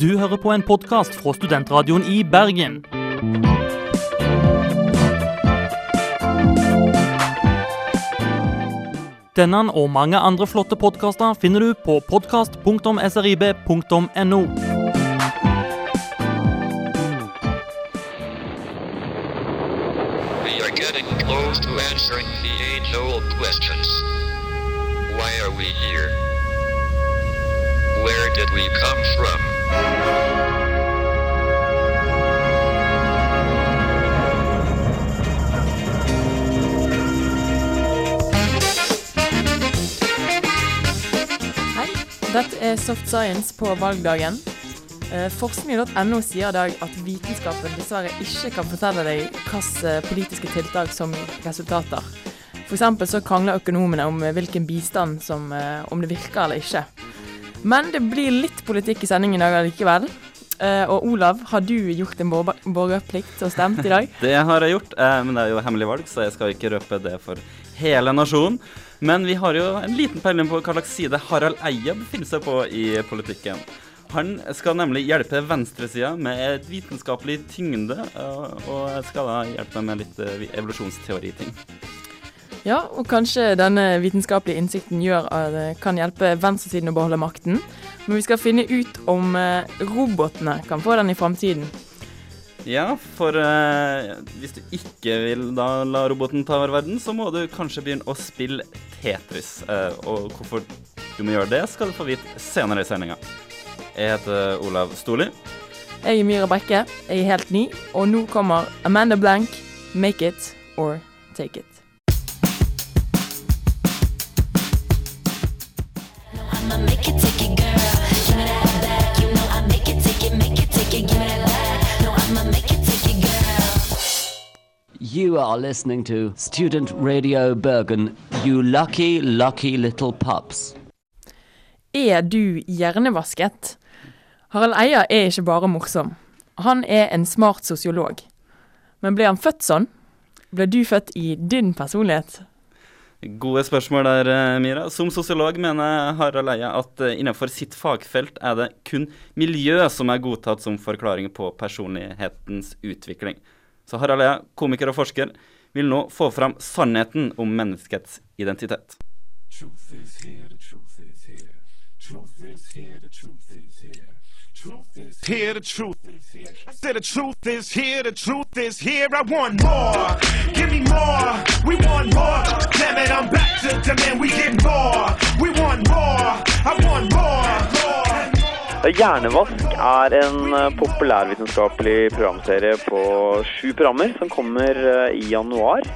Du hører på en podkast fra Studentradioen i Bergen. Denne og mange andre flotte podkaster finner du på podkast.srib.no. We are getting close to answering the age-old questions. Why are we here? Where did we come from? Dette er Soft Science på valgdagen. Eh, Forskning.no sier i dag at vitenskapen dessverre ikke kan fortelle deg hvilke politiske tiltak som resultater. F.eks. så krangler økonomene om eh, hvilken bistand som eh, om det virker eller ikke. Men det blir litt politikk i sendingen i dag allikevel. Eh, Og Olav, har du gjort en borgerplikt og stemt i dag? Det har jeg gjort, eh, men det er jo hemmelig valg, så jeg skal ikke røpe det for hele nasjonen. Men vi har jo en liten peiling på hva slags side Harald Eia befinner seg på i politikken. Han skal nemlig hjelpe venstresida med et vitenskapelig tyngde, eh, og skal da hjelpe med litt eh, evolusjonsteoriting. Ja, og kanskje denne vitenskapelige innsikten gjør at det kan hjelpe venstresiden å beholde makten. Men vi skal finne ut om eh, robotene kan få den i framtiden. Ja, for eh, hvis du ikke vil da la roboten ta over verden, så må du kanskje begynne å spille Tetris. Eh, og hvorfor du må gjøre det, skal du få vite senere i sendinga. Jeg heter Olav Storli. Jeg er Myra Brekke, jeg er helt ny, og nå kommer Amanda Blank, 'Make It or Take It'. You are listening to Student Radio Bergen, you lucky, lucky little pups. Er du hjernevasket? Harald Eia er ikke bare morsom. Han er en smart sosiolog. Men ble han født sånn? Ble du født i din personlighet? Gode spørsmål der, eh, Mira. Som sosiolog mener Harald Eia at eh, innenfor sitt fagfelt er det kun miljø som er godtatt som forklaring på personlighetens utvikling. Så Harald Eia, komiker og forsker, vil nå få fram sannheten om menneskets identitet. Here the truth is here, the truth is here. I want more. Give more. We want more. Damn it, I'm back to demand. We get more. We want more. I want more. more. Hjernevask er en eh, populærvitenskapelig programserie på sju programmer som kommer eh, i januar.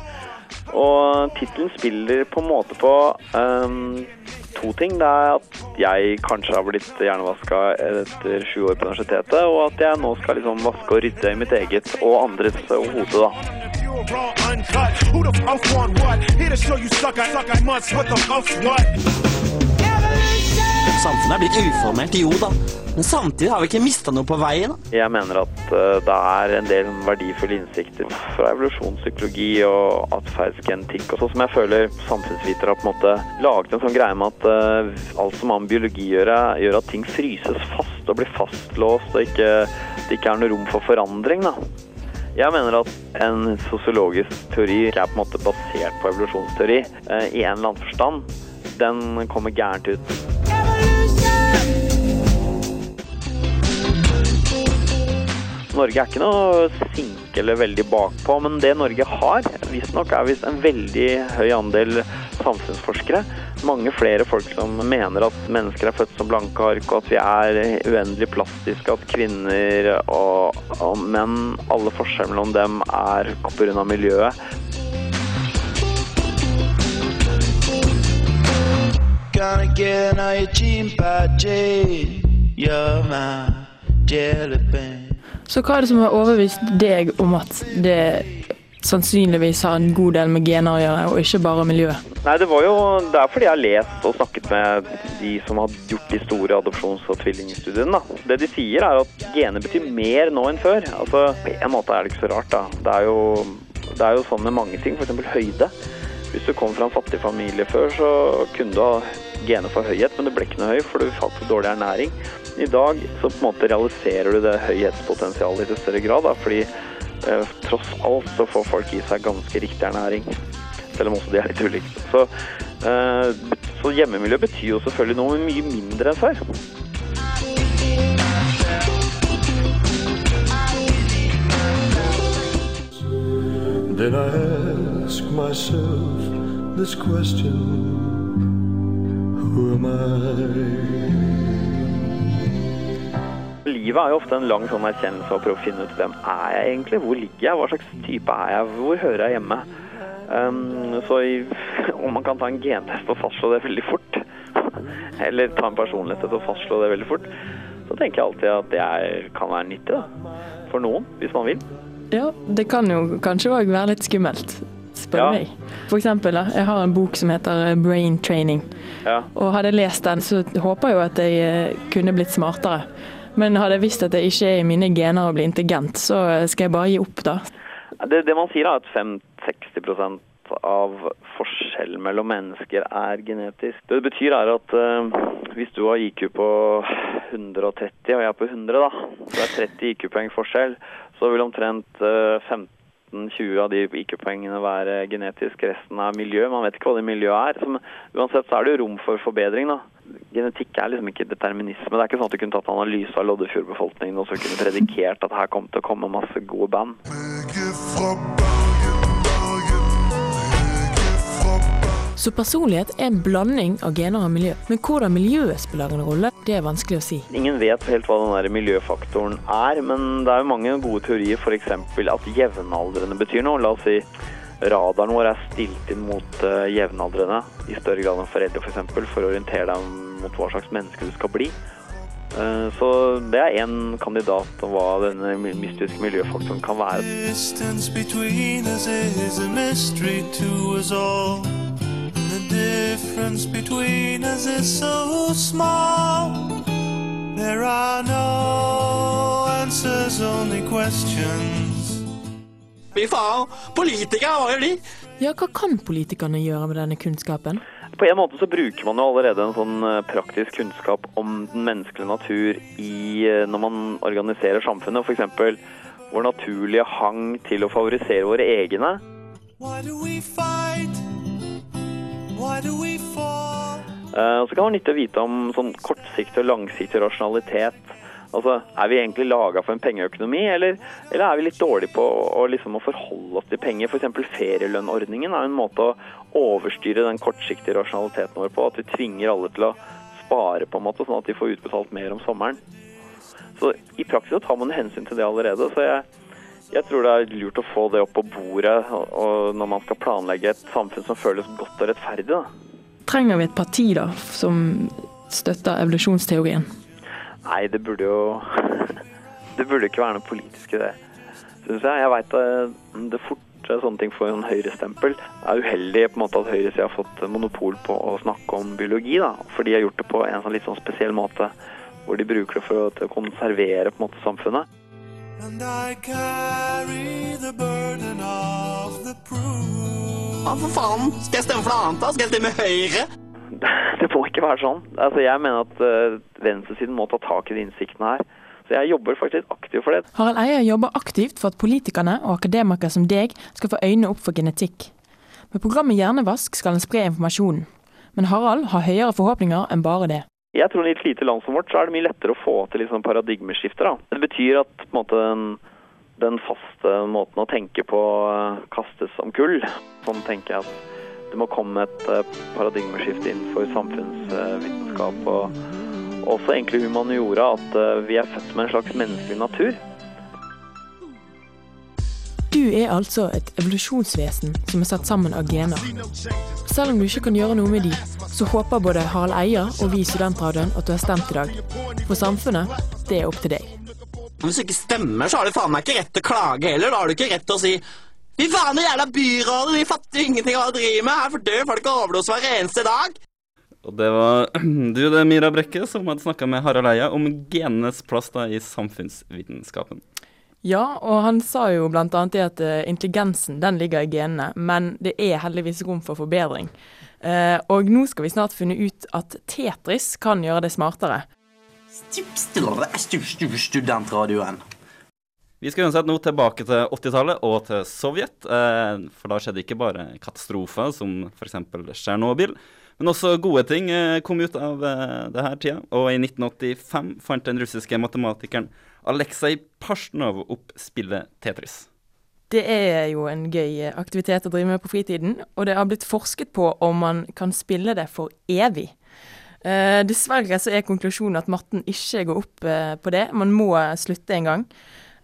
Og tittelen spiller på en måte på um, to ting. Det er at jeg kanskje har blitt hjernevaska etter sju år på universitetet, og at jeg nå skal liksom vaske og rydde i mitt eget og andres eh, hode, da. Raw, uncut. Who the fuck want what? Here to show you suck, I suck, I must. What the f what? Samfunnet er blitt uformelt, jo da. Men samtidig har vi ikke mista noe på veien. Jeg mener at eh, det er en del verdifulle innsikter fra evolusjonspsykologi og atferdsgenetikk og sånn som jeg føler samfunnsvitere har på en måte laget en sånn greie med at eh, alt som har med biologi å gjøre, gjør at ting fryses fast og blir fastlåst og ikke, det ikke er noe rom for forandring. da. Jeg mener at en sosiologisk teori er på en måte basert på evolusjonsteori eh, i en eller annen forstand. Den kommer gærent ut. Norge er ikke noe sinke eller veldig bakpå, men det Norge har, visstnok er visst en veldig høy andel samfunnsforskere. Mange flere folk som mener at mennesker er født som blanke ark, og at vi er uendelig plastiske, at kvinner og, og menn, alle forskjeller mellom dem er pga. miljøet. Gonna get on your jean by Jane. You're my jelly bean. Så hva er det som har overbevist deg om at det sannsynligvis har en god del med gener å gjøre, og ikke bare miljøet? Nei, det var jo Det er fordi jeg har lest og snakket med de som har gjort de store adopsjons- og tvillingstudiene. Det de sier, er at gener betyr mer nå enn før. Altså, På en måte er det ikke så rart, da. Det er jo, det er jo sånn med mange ting, f.eks. høyde. Hvis du kom fra en fattig familie før, så kunne du ha gener for høyhet, men det ble ikke noe høy, for du falt for dårlig ernæring. I dag så på en måte realiserer du det høyhetspotensialet i større grad, da, fordi tross alt så får folk i seg ganske riktig ernæring. Selv om også de er litt ulike. Så, eh, så hjemmemiljø betyr jo selvfølgelig noe mye mindre enn før. Then I ask myself this question Who am I? Livet er jo ofte en lang sånn erkjennelse av å prøve å finne ut hvem er jeg egentlig, hvor ligger jeg, hva slags type er jeg, hvor hører jeg hjemme. Um, så i, om man kan ta en gentest og fastslå det veldig fort, eller ta en personlighetstest og fastslå det veldig fort, så tenker jeg alltid at det er, kan være nyttig da, for noen, hvis man vil. Ja, det kan jo kanskje òg være litt skummelt, spør Ja. meg. For eksempel, da, jeg har en bok som heter eh, Brain Training. Ja. Og hadde jeg lest den, så håper jeg jo at jeg eh, kunne blitt smartere. Men hadde jeg visst at det ikke er i mine gener å bli intelligent, så eh, skal jeg bare gi opp, da. Det, det man sier er at 5-60 av forskjellen mellom mennesker er genetisk. Det betyr er at uh, hvis du har IQ på 130 og jeg på 100, da, så er 30 IQ-poeng forskjell, så vil omtrent uh, 15-20 av de IQ-poengene være genetisk. Resten er miljø. Man vet ikke hva det miljøet er. Som, uansett så er det jo rom for forbedring, da. Genetikk er liksom ikke determinisme. Det er ikke sånn at du kunne tatt analyse av Loddefjord-befolkningen og så kunne predikert at her kom til å komme masse gode band. Så personlighet er en blanding av gener og miljø. Men hvordan miljøet spiller en rolle, det er vanskelig å si. Ingen vet helt hva den der miljøfaktoren er, men det er jo mange gode teorier, f.eks. at jevnaldrende betyr noe. La oss si radaren vår er stilt inn mot eh, jevnaldrende i større grad enn foreldre, f.eks. For, eksempel, for å orientere deg mot hva slags menneske du skal bli. Eh, Så det er én kandidat om hva denne mystiske miljøfaktoren kan være. so. There are no answers, only questions. Fy faen, politikere hva gjør de. Ja, hva kan politikerne gjøre med denne kunnskapen? På en måte så bruker man jo allerede en sånn eh, praktisk kunnskap om den menneskelige natur i, eh, når man organiserer samfunnet. F.eks. vår naturlige hang til å favorisere våre egne. Eh, Og så kan det være nyttig å vite om sånn kortsiktig og langsiktig rasjonalitet. Altså, Er vi egentlig laga for en pengeøkonomi, eller, eller er vi litt dårlige på å, å liksom å forholde oss til penger? F.eks. ferielønnordningen er en måte å overstyre den kortsiktige rasjonaliteten vår på. At vi tvinger alle til å spare, på en måte, sånn at de får utbetalt mer om sommeren. Så i praksis tar man hensyn til det allerede. Så jeg, jeg tror det er lurt å få det opp på bordet når man skal planlegge et samfunn som føles godt og rettferdig. da. Trenger vi et parti da, som støtter evolusjonsteorien? Nei, det burde jo Det burde ikke være noe politisk i det, syns jeg. Jeg veit det fort eh, sånne ting får en høyrestempel. Det er uheldig på en måte at høyresida har fått monopol på å snakke om biologi, da. For de har gjort det på en sånn litt sånn spesiell måte. Hvor de bruker det for å, til å konservere på en måte samfunnet. And I carry the burden of the proof. Ja, for faen. Skal jeg stemme for noe annet, da? Skal jeg stemme Høyre? Det må ikke være sånn. Altså, jeg mener at eh, venstresiden må ta tak i de innsiktene her. Så jeg jobber faktisk aktivt for det. Harald Eia jobber aktivt for at politikerne og akademikere som deg skal få øynene opp for genetikk. Med programmet Hjernevask skal en spre informasjonen. Men Harald har høyere forhåpninger enn bare det. Jeg tror i et lite land som vårt så er det mye lettere å få til liksom paradigmeskifter. Da. Det betyr at på en måte, den, faste måten å tenke på eh, kastes om kull. Sånn tenker jeg at det må komme et eh, paradigmeskifte innenfor samfunnsvitenskap og også egentlig humaniora. At eh, vi er født med en slags menneskelig natur. Du er altså et evolusjonsvesen som er satt sammen av gener. Selv om du ikke kan gjøre noe med de, så håper både Harald Eia og vi i Studentradioen at du har stemt i dag. For samfunnet, det er opp til deg. Hvis du ikke stemmer, så har du faen meg ikke rett til å klage heller. Da har du ikke rett til å si Fy faen, det jævla byrådet, de fatter ingenting av hva de driver med. Her får dø folk av overdose hver eneste dag. Og det var du, det er Mira Brekke, som hadde snakka med Harald Eia om genenes plass da i samfunnsvitenskapen. Ja, og han sa jo bl.a. det at eh, intelligensen den ligger i genene, men det er heldigvis rom for forbedring. Eh, og nå skal vi snart finne ut at Tetris kan gjøre det smartere. Studentradioen. Vi skal uansett nå tilbake til 80-tallet og til Sovjet. Eh, for da skjedde ikke bare katastrofer som f.eks. Tsjernobyl, men også gode ting eh, kom ut av eh, det her tida. Og i 1985 fant den russiske matematikeren Aleksej Pasjnov opp spillet Tetris. Det er jo en gøy aktivitet å drive med på fritiden, og det har blitt forsket på om man kan spille det for evig. Dessverre så er konklusjonen at matten ikke går opp på det. Man må slutte en gang.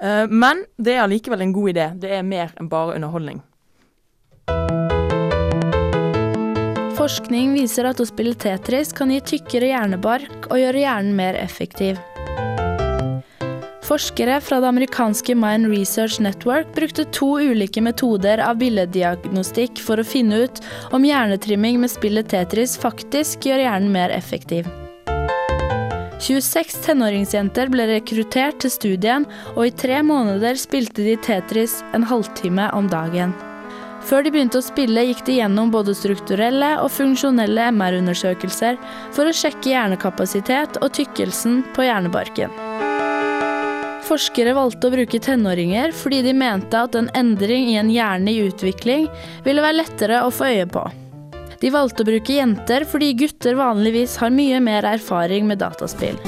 Eh, men det er allikevel en god idé. Det er mer enn bare underholdning. Forskning viser at å spille Tetris kan gi tykkere hjernebark og gjøre hjernen mer effektiv. Forskere fra det amerikanske Mind Research Network brukte to ulike metoder av billeddiagnostikk for å finne ut om hjernetrimming med spillet Tetris faktisk gjør hjernen mer effektiv. 26 tenåringsjenter ble rekruttert til studien, og i tre måneder spilte de Tetris en halvtime om dagen. Før de begynte å spille, gikk de gjennom både strukturelle og funksjonelle MR-undersøkelser for å sjekke hjernekapasitet og tykkelsen på hjernebarken. Forskere valgte å bruke tenåringer fordi de mente at en endring i en hjerne i utvikling ville være lettere å få øye på. De valgte å bruke jenter fordi gutter vanligvis har mye mer erfaring med dataspill.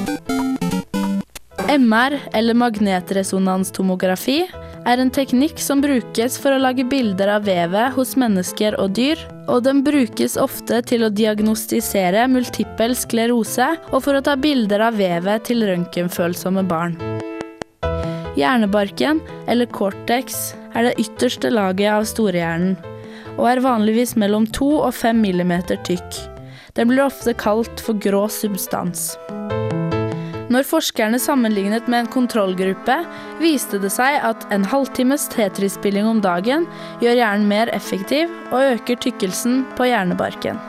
MR, eller magnetresonanstomografi, er en teknikk som brukes for å lage bilder av vevet hos mennesker og dyr, og den brukes ofte til å diagnostisere multippel sklerose og for å ta bilder av vevet til røntgenfølsomme barn. Hjernebarken, eller cortex, er det ytterste laget av storehjernen, og er vanligvis mellom 2 og 5 millimeter tykk. Den blir ofte kalt for grå substans. Når forskerne sammenlignet med en kontrollgruppe, viste det seg at en halvtimes Tetris-spilling om dagen gjør hjernen mer effektiv og øker tykkelsen på hjernebarken.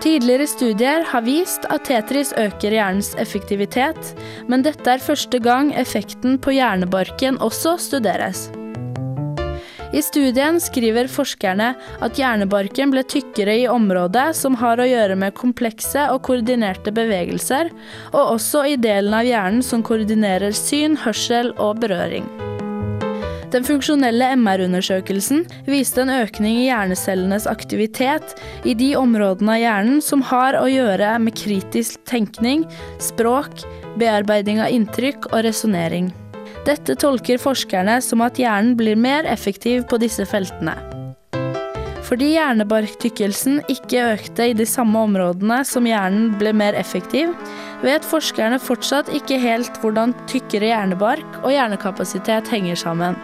Tidligere studier har vist at Tetris øker hjernens effektivitet, men dette er første gang effekten på hjernebarken også studeres. I studien skriver forskerne at hjernebarken ble tykkere i området som har å gjøre med komplekse og koordinerte bevegelser, og også i delen av hjernen som koordinerer syn, hørsel og berøring. Den funksjonelle MR-undersøkelsen viste en økning i hjernecellenes aktivitet i de områdene av hjernen som har å gjøre med kritisk tenkning, språk, bearbeiding av inntrykk og resonnering. Dette tolker forskerne som at hjernen blir mer effektiv på disse feltene. Fordi hjernebarktykkelsen ikke økte i de samme områdene som hjernen ble mer effektiv, vet forskerne fortsatt ikke helt hvordan tykkere hjernebark og hjernekapasitet henger sammen.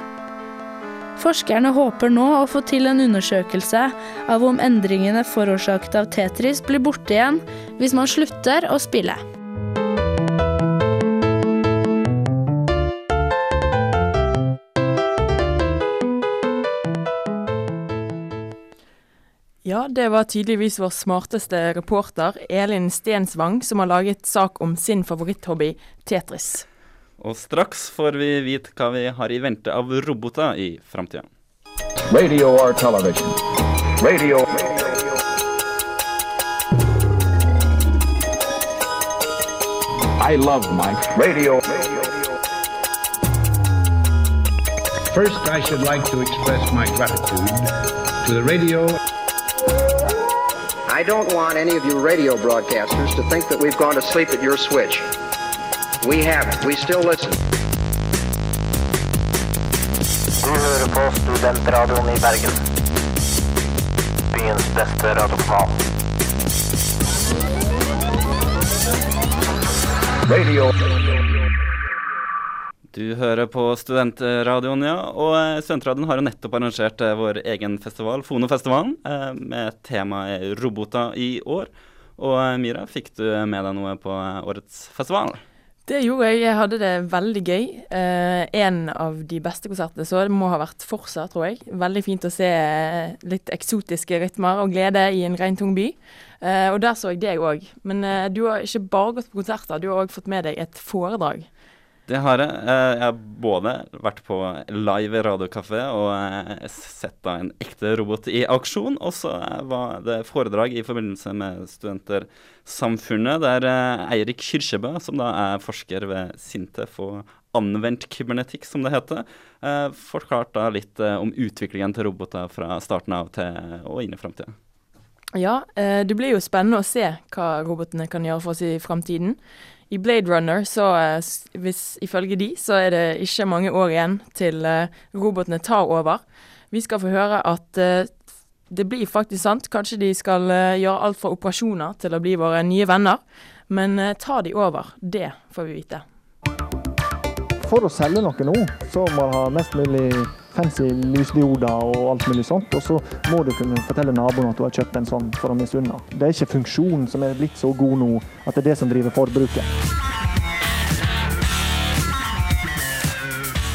Forskerne håper nå å få til en undersøkelse av om endringene forårsaket av Tetris blir borte igjen hvis man slutter å spille. Ja, det var tydeligvis vår smarteste reporter, Elin Stensvang, som har laget sak om sin favoritthobby, Tetris. Og straks får vi vite hva vi har i vente av roboter i framtida. Radio or television? Radio. I love my radio. First, I should like to express my gratitude to the radio. I don't want any of you radio broadcasters to think that we've gone to sleep at your switch. We haven't. We still listen. Du hører på Studentradioen i Bergen. Byens beste radiokanal. Radio. Du hører på Studentradioen, ja. Og eh, Studentradioen har jo nettopp arrangert eh, vår egen festival, Fonofestivalen, eh, med temaet roboter i år. Og Mira, fikk du med deg noe på årets festival? Det gjorde jeg. Jeg hadde det veldig gøy. Eh, en av de beste konsertene så det må ha vært Forsa, tror jeg. Veldig fint å se litt eksotiske rytmer og glede i en regntung by. Eh, og der så jeg deg òg. Men eh, du har ikke bare gått på konserter, du har òg fått med deg et foredrag. Det har jeg. Eh, Jeg har både vært på live radiokafé og eh, sett en ekte robot i aksjon. Og så eh, var det foredrag i forbindelse med Studentersamfunnet, der Eirik Kyrkjebø, som da er forsker ved Sintef og anvendt kybernetikk, som det heter, forklarte litt om utviklingen til roboter fra starten av til og inn i framtida. Ja, eh, det blir jo spennende å se hva robotene kan gjøre for oss i framtiden. I Blade Runner, så eh, hvis ifølge de, så er det ikke mange år igjen til eh, robotene tar over. Vi skal få høre at det blir faktisk sant. Kanskje de skal gjøre alt fra operasjoner til å bli våre nye venner. Men tar de over? Det får vi vite. For å selge noe nå, så må man ha mest mulig fancy lysdioder og alt mulig sånt. Og så må du kunne fortelle naboen at du har kjøpt en sånn for å misunne. Det er ikke funksjonen som er blitt så god nå at det er det som driver forbruket.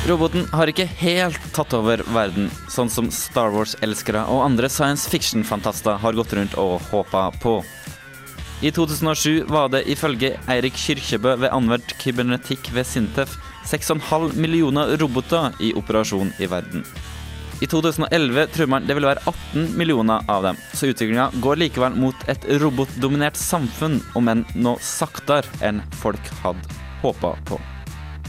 Roboten har ikke helt tatt over verden, sånn som Star Wars-elskere og andre science fiction-fantaster har gått rundt og håpa på. I 2007 var det ifølge Eirik Kyrkjebø ved anvendt kybernetikk ved Sintef 6,5 millioner roboter i operasjon i verden. I 2011 tror man det vil være 18 millioner av dem, så utviklinga går likevel mot et robotdominert samfunn, om enn noe saktere enn folk hadde håpa på.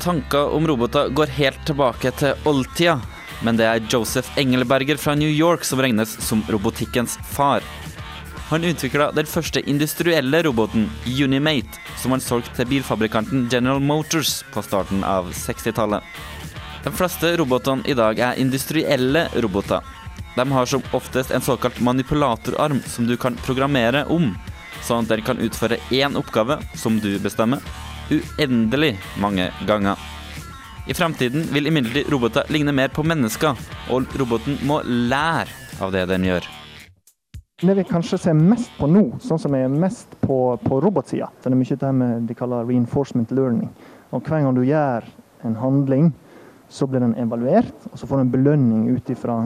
Tanker om roboter går helt tilbake til oldtida, men det er Joseph Engelberger fra New York som regnes som robotikkens far. Han utvikla den første industrielle roboten, Unimate, som han solgte til bilfabrikanten General Motors på starten av 60-tallet. De fleste robotene i dag er industrielle roboter. De har som oftest en såkalt manipulatorarm som du kan programmere om, sånn at den kan utføre én oppgave, som du bestemmer, uendelig mange ganger. I fremtiden vil imidlertid roboter ligne mer på mennesker, og roboten må lære av det den gjør. Det vi kanskje ser mest på nå, sånn som er mest på, på robotsida, det er mye det med de kaller reinforcement learning. Og Hver gang du gjør en handling, så blir den evaluert, og så får du en belønning ut ifra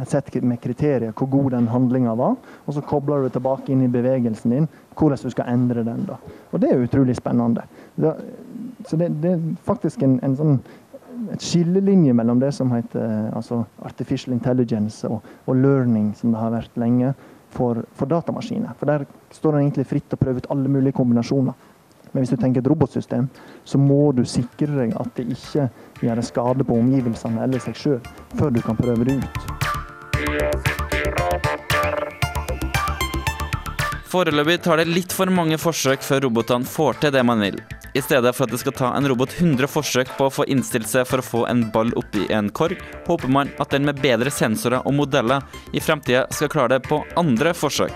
et sett med kriterier hvor god den handlinga var. Og så kobler du tilbake inn i bevegelsen din hvordan du skal endre den. da. Og det er utrolig spennende. Så det, det er faktisk en, en sånn et skillelinje mellom det som heter altså artificial intelligence og, og learning, som det har vært lenge, for, for datamaskiner. For der står det egentlig fritt til å prøve ut alle mulige kombinasjoner. Men hvis du tenker et robotsystem, så må du sikre deg at det ikke gjør skade på omgivelsene eller seg sjøl, før du kan prøve det ut. Foreløpig tar det litt for mange forsøk før robotene får til det man vil. I stedet for at det skal ta en robot 100 forsøk på å få innstilt seg for å få en ball oppi en korg, håper man at den med bedre sensorer og modeller i fremtida skal klare det på andre forsøk.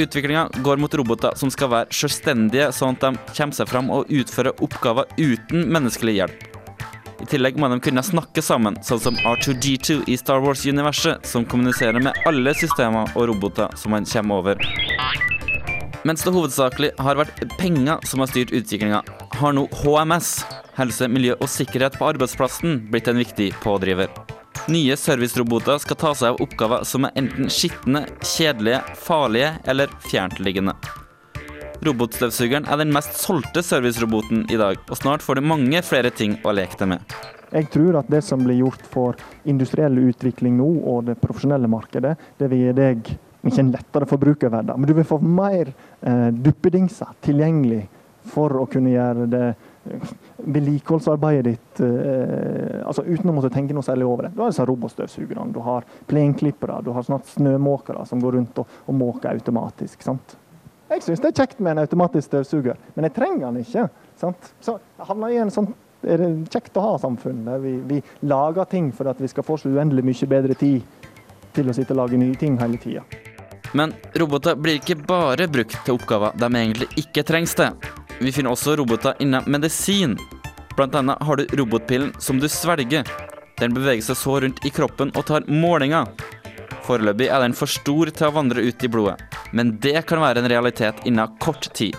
Utviklinga går mot roboter som skal være selvstendige, sånn at de kommer seg fram og utfører oppgaver uten menneskelig hjelp. I tillegg må de kunne snakke sammen, sånn som R2G2 i Star Wars-universet, som kommuniserer med alle systemer og roboter som man kommer over. Mens det hovedsakelig har vært penger som har styrt utviklinga, har nå HMS, helse, miljø og sikkerhet på arbeidsplassen, blitt en viktig pådriver. Nye serviceroboter skal ta seg av oppgaver som er enten skitne, kjedelige, farlige eller fjerntliggende. Robotstøvsugeren er den mest solgte serviceroboten i dag, og snart får du mange flere ting å leke deg med. Jeg tror at det som blir gjort for industriell utvikling nå, og det profesjonelle markedet, det vil gi deg ikke en lettere forbrukerhverdag, men du vil få mer eh, duppedingser tilgjengelig for å kunne gjøre det eh, vedlikeholdsarbeidet ditt eh, altså uten å måtte tenke noe særlig over det. Du har disse robotstøvsugerne, du har plenklippere, du har snart snømåkere som går rundt og, og måker automatisk. sant? Jeg syns det er kjekt med en automatisk støvsuger, men jeg trenger den ikke. sant? Så jeg havner i en sånn er det kjekt å ha samfunn der vi, vi lager ting for at vi skal få så uendelig mye bedre tid til å sitte og lage nye ting hele tida. Men roboter blir ikke bare brukt til oppgaver de egentlig ikke trengs til. Vi finner også roboter innen medisin. Blant annet har du robotpillen som du svelger. Den beveger seg så rundt i kroppen og tar målinger. Foreløpig er den for stor til å vandre ut i blodet, men det kan være en realitet innen kort tid.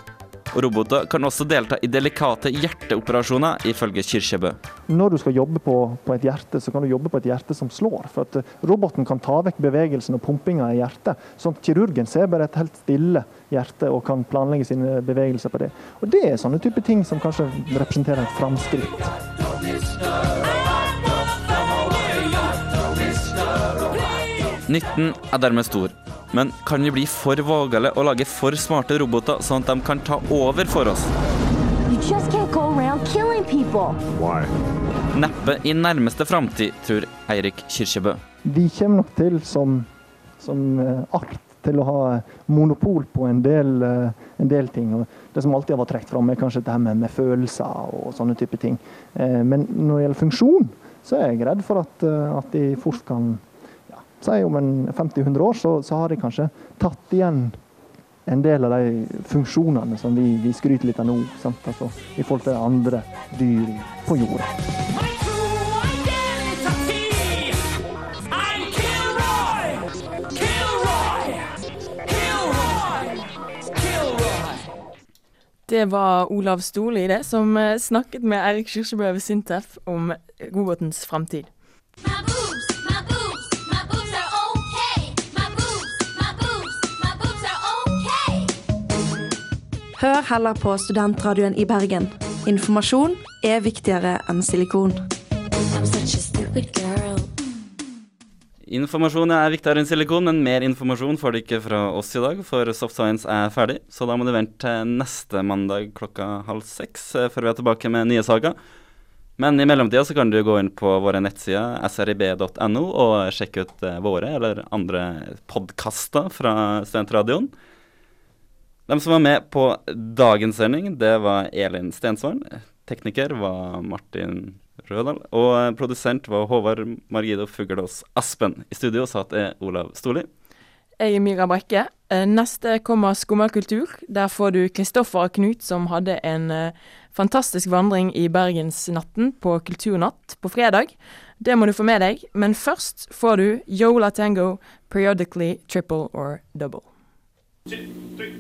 Roboter kan også delta i delikate hjerteoperasjoner, ifølge Kirkjebø. Når du skal jobbe på, på et hjerte, så kan du jobbe på et hjerte som slår. For at eh, roboten kan ta vekk bevegelsen og pumpinga i hjertet. Sånn at kirurgen ser bare et helt stille hjerte og kan planlegge sine bevegelser på det. Og det er sånne type ting som kanskje representerer et framskritt. Nytten er dermed stor. Men kan vi bli for vågale og lage for smarte roboter, sånn at de kan ta over for oss? Neppe i nærmeste framtid, tror Eirik Kyrkjebø. Vi kommer nok til som, som eh, art til å ha monopol på en del, eh, en del ting. Og det som alltid har vært trukket fram, er kanskje dette med, med følelser og sånne type ting. Eh, Men når det gjelder funksjon, så er jeg redd for at, at de fort kan Si om 50-100 år, så, så har de kanskje tatt igjen en del av de funksjonene som vi, vi skryter litt av nå, sant? Altså, i forhold til andre dyr på jorda. Det var Olav Storli det, som eh, snakket med Eirik Kyrkjebø ved Sintef om robotens framtid. Hør heller på Studentradioen i Bergen. Informasjon er viktigere enn silikon. Informasjon er viktigere enn silikon, men mer informasjon får du ikke fra oss i dag, for Soft Science er ferdig. Så da må du vente til neste mandag klokka halv seks eh, før vi er tilbake med nye saker. Men i mellomtida så kan du gå inn på våre nettsider srib.no og sjekke ut eh, våre eller andre podkaster fra Studentradioen. De som var med på dagens sending, det var Elin Stensvaren. Tekniker var Martin Rødal. Og produsent var Håvard Margido Fuglås Aspen. I studio satt jeg Olav Storli. Jeg er Myra Brekke. Eh, Neste kommer Skummakultur. Der får du Kristoffer og Knut som hadde en eh, fantastisk vandring i Bergensnatten på Kulturnatt på fredag. Det må du få med deg, men først får du Yola Tango, periodically triple or double. Chích, tuyệt,